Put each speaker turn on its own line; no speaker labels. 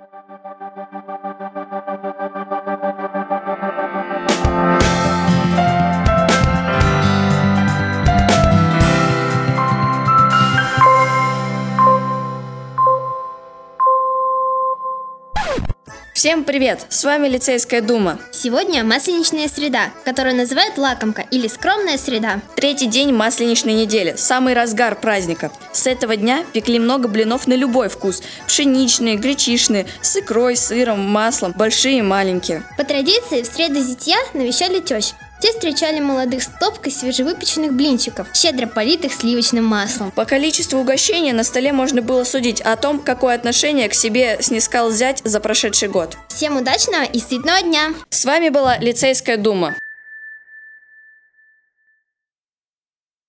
Thank you. Всем привет! С вами Лицейская дума.
Сегодня масленичная среда, которую называют лакомка или скромная среда.
Третий день масленичной недели, самый разгар праздника. С этого дня пекли много блинов на любой вкус. Пшеничные, гречишные, с икрой, сыром, маслом, большие и маленькие.
По традиции в среду зятья навещали тещ. Те встречали молодых стопкой свежевыпеченных блинчиков, щедро политых сливочным маслом.
По количеству угощения на столе можно было судить о том, какое отношение к себе снискал зять за прошедший год.
Всем удачного и сытного дня!
С вами была Лицейская дума.